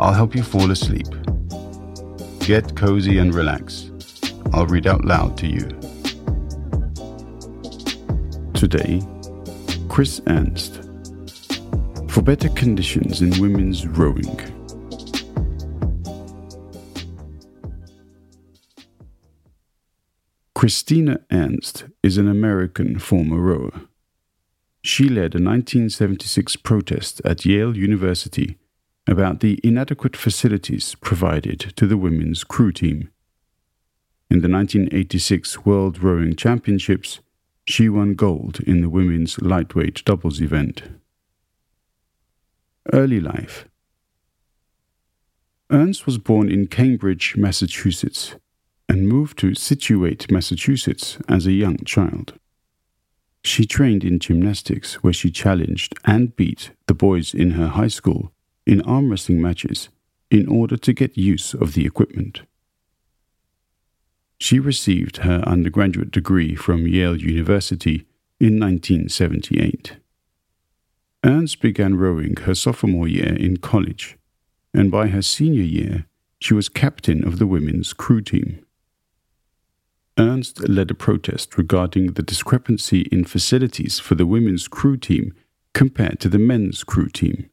I'll help you fall asleep. Get cozy and relax. I'll read out loud to you. Today, Chris Ernst. For better conditions in women's rowing. Christina Ernst is an American former rower. She led a 1976 protest at Yale University about the inadequate facilities provided to the women's crew team. In the 1986 World Rowing Championships, she won gold in the women's lightweight doubles event. Early life Ernst was born in Cambridge, Massachusetts, and moved to Scituate, Massachusetts as a young child. She trained in gymnastics, where she challenged and beat the boys in her high school in arm wrestling matches in order to get use of the equipment. She received her undergraduate degree from Yale University in 1978. Ernst began rowing her sophomore year in college, and by her senior year, she was captain of the women's crew team. Ernst led a protest regarding the discrepancy in facilities for the women's crew team compared to the men's crew team.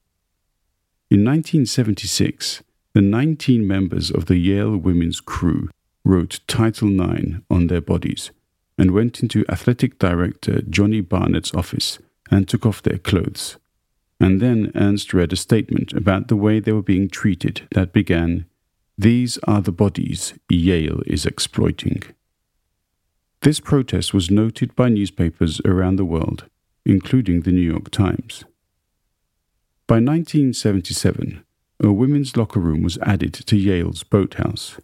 In 1976, the 19 members of the Yale women's crew wrote Title IX on their bodies and went into athletic director Joni Barnett's office and took off their clothes. And then Ernst read a statement about the way they were being treated that began, These are the bodies Yale is exploiting. This protest was noted by newspapers around the world, including the New York Times. By 1977, a women's locker room was added to Yale's boathouse.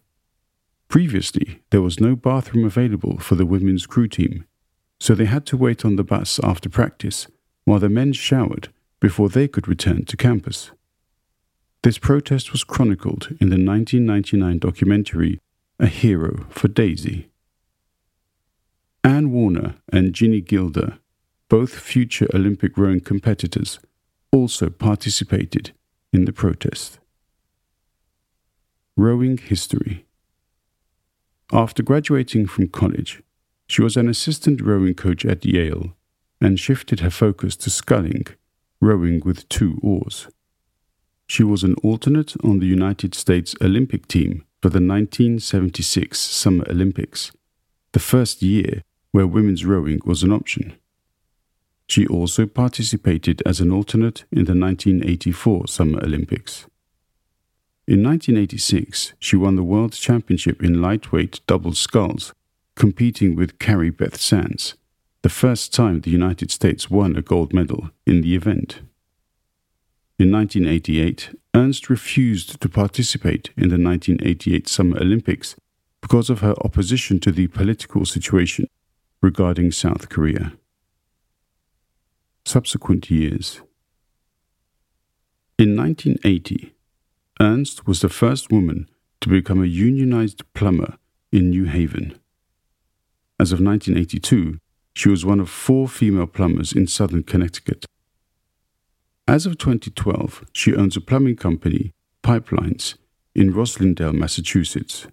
Previously, there was no bathroom available for the women's crew team, so they had to wait on the bus after practice while the men showered before they could return to campus. This protest was chronicled in the 1999 documentary A Hero for Daisy. Anne Warner and Ginny Gilder, both future Olympic rowing competitors, also participated in the protest. Rowing History After graduating from college, she was an assistant rowing coach at Yale and shifted her focus to sculling, rowing with two oars. She was an alternate on the United States Olympic team for the 1976 Summer Olympics, the first year where women's rowing was an option. She also participated as an alternate in the 1984 Summer Olympics. In 1986, she won the World Championship in lightweight double sculls, competing with Carrie Beth Sands, the first time the United States won a gold medal in the event. In 1988, Ernst refused to participate in the 1988 Summer Olympics because of her opposition to the political situation regarding South Korea subsequent years. In 1980, Ernst was the first woman to become a unionized plumber in New Haven. As of 1982, she was one of four female plumbers in southern Connecticut. As of 2012, she owns a plumbing company, Pipelines, in Roslindale, Massachusetts.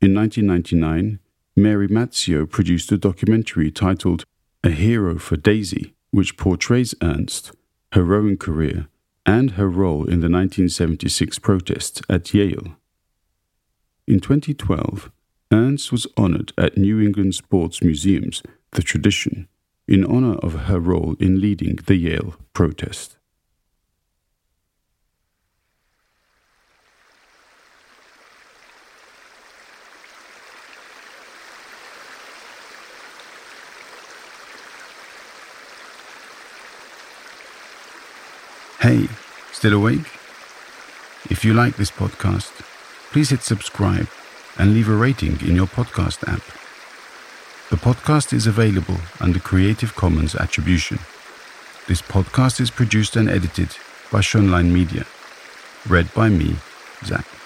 In 1999, Mary Mazzio produced a documentary titled a hero for Daisy, which portrays Ernst, her rowing career, and her role in the 1976 protests at Yale. In 2012, Ernst was honored at New England Sports Museum's The Tradition in honor of her role in leading the Yale protest. Hey, still awake? If you like this podcast, please hit subscribe and leave a rating in your podcast app. The podcast is available under Creative Commons Attribution. This podcast is produced and edited by Schønlein Media. Read by me, Zach.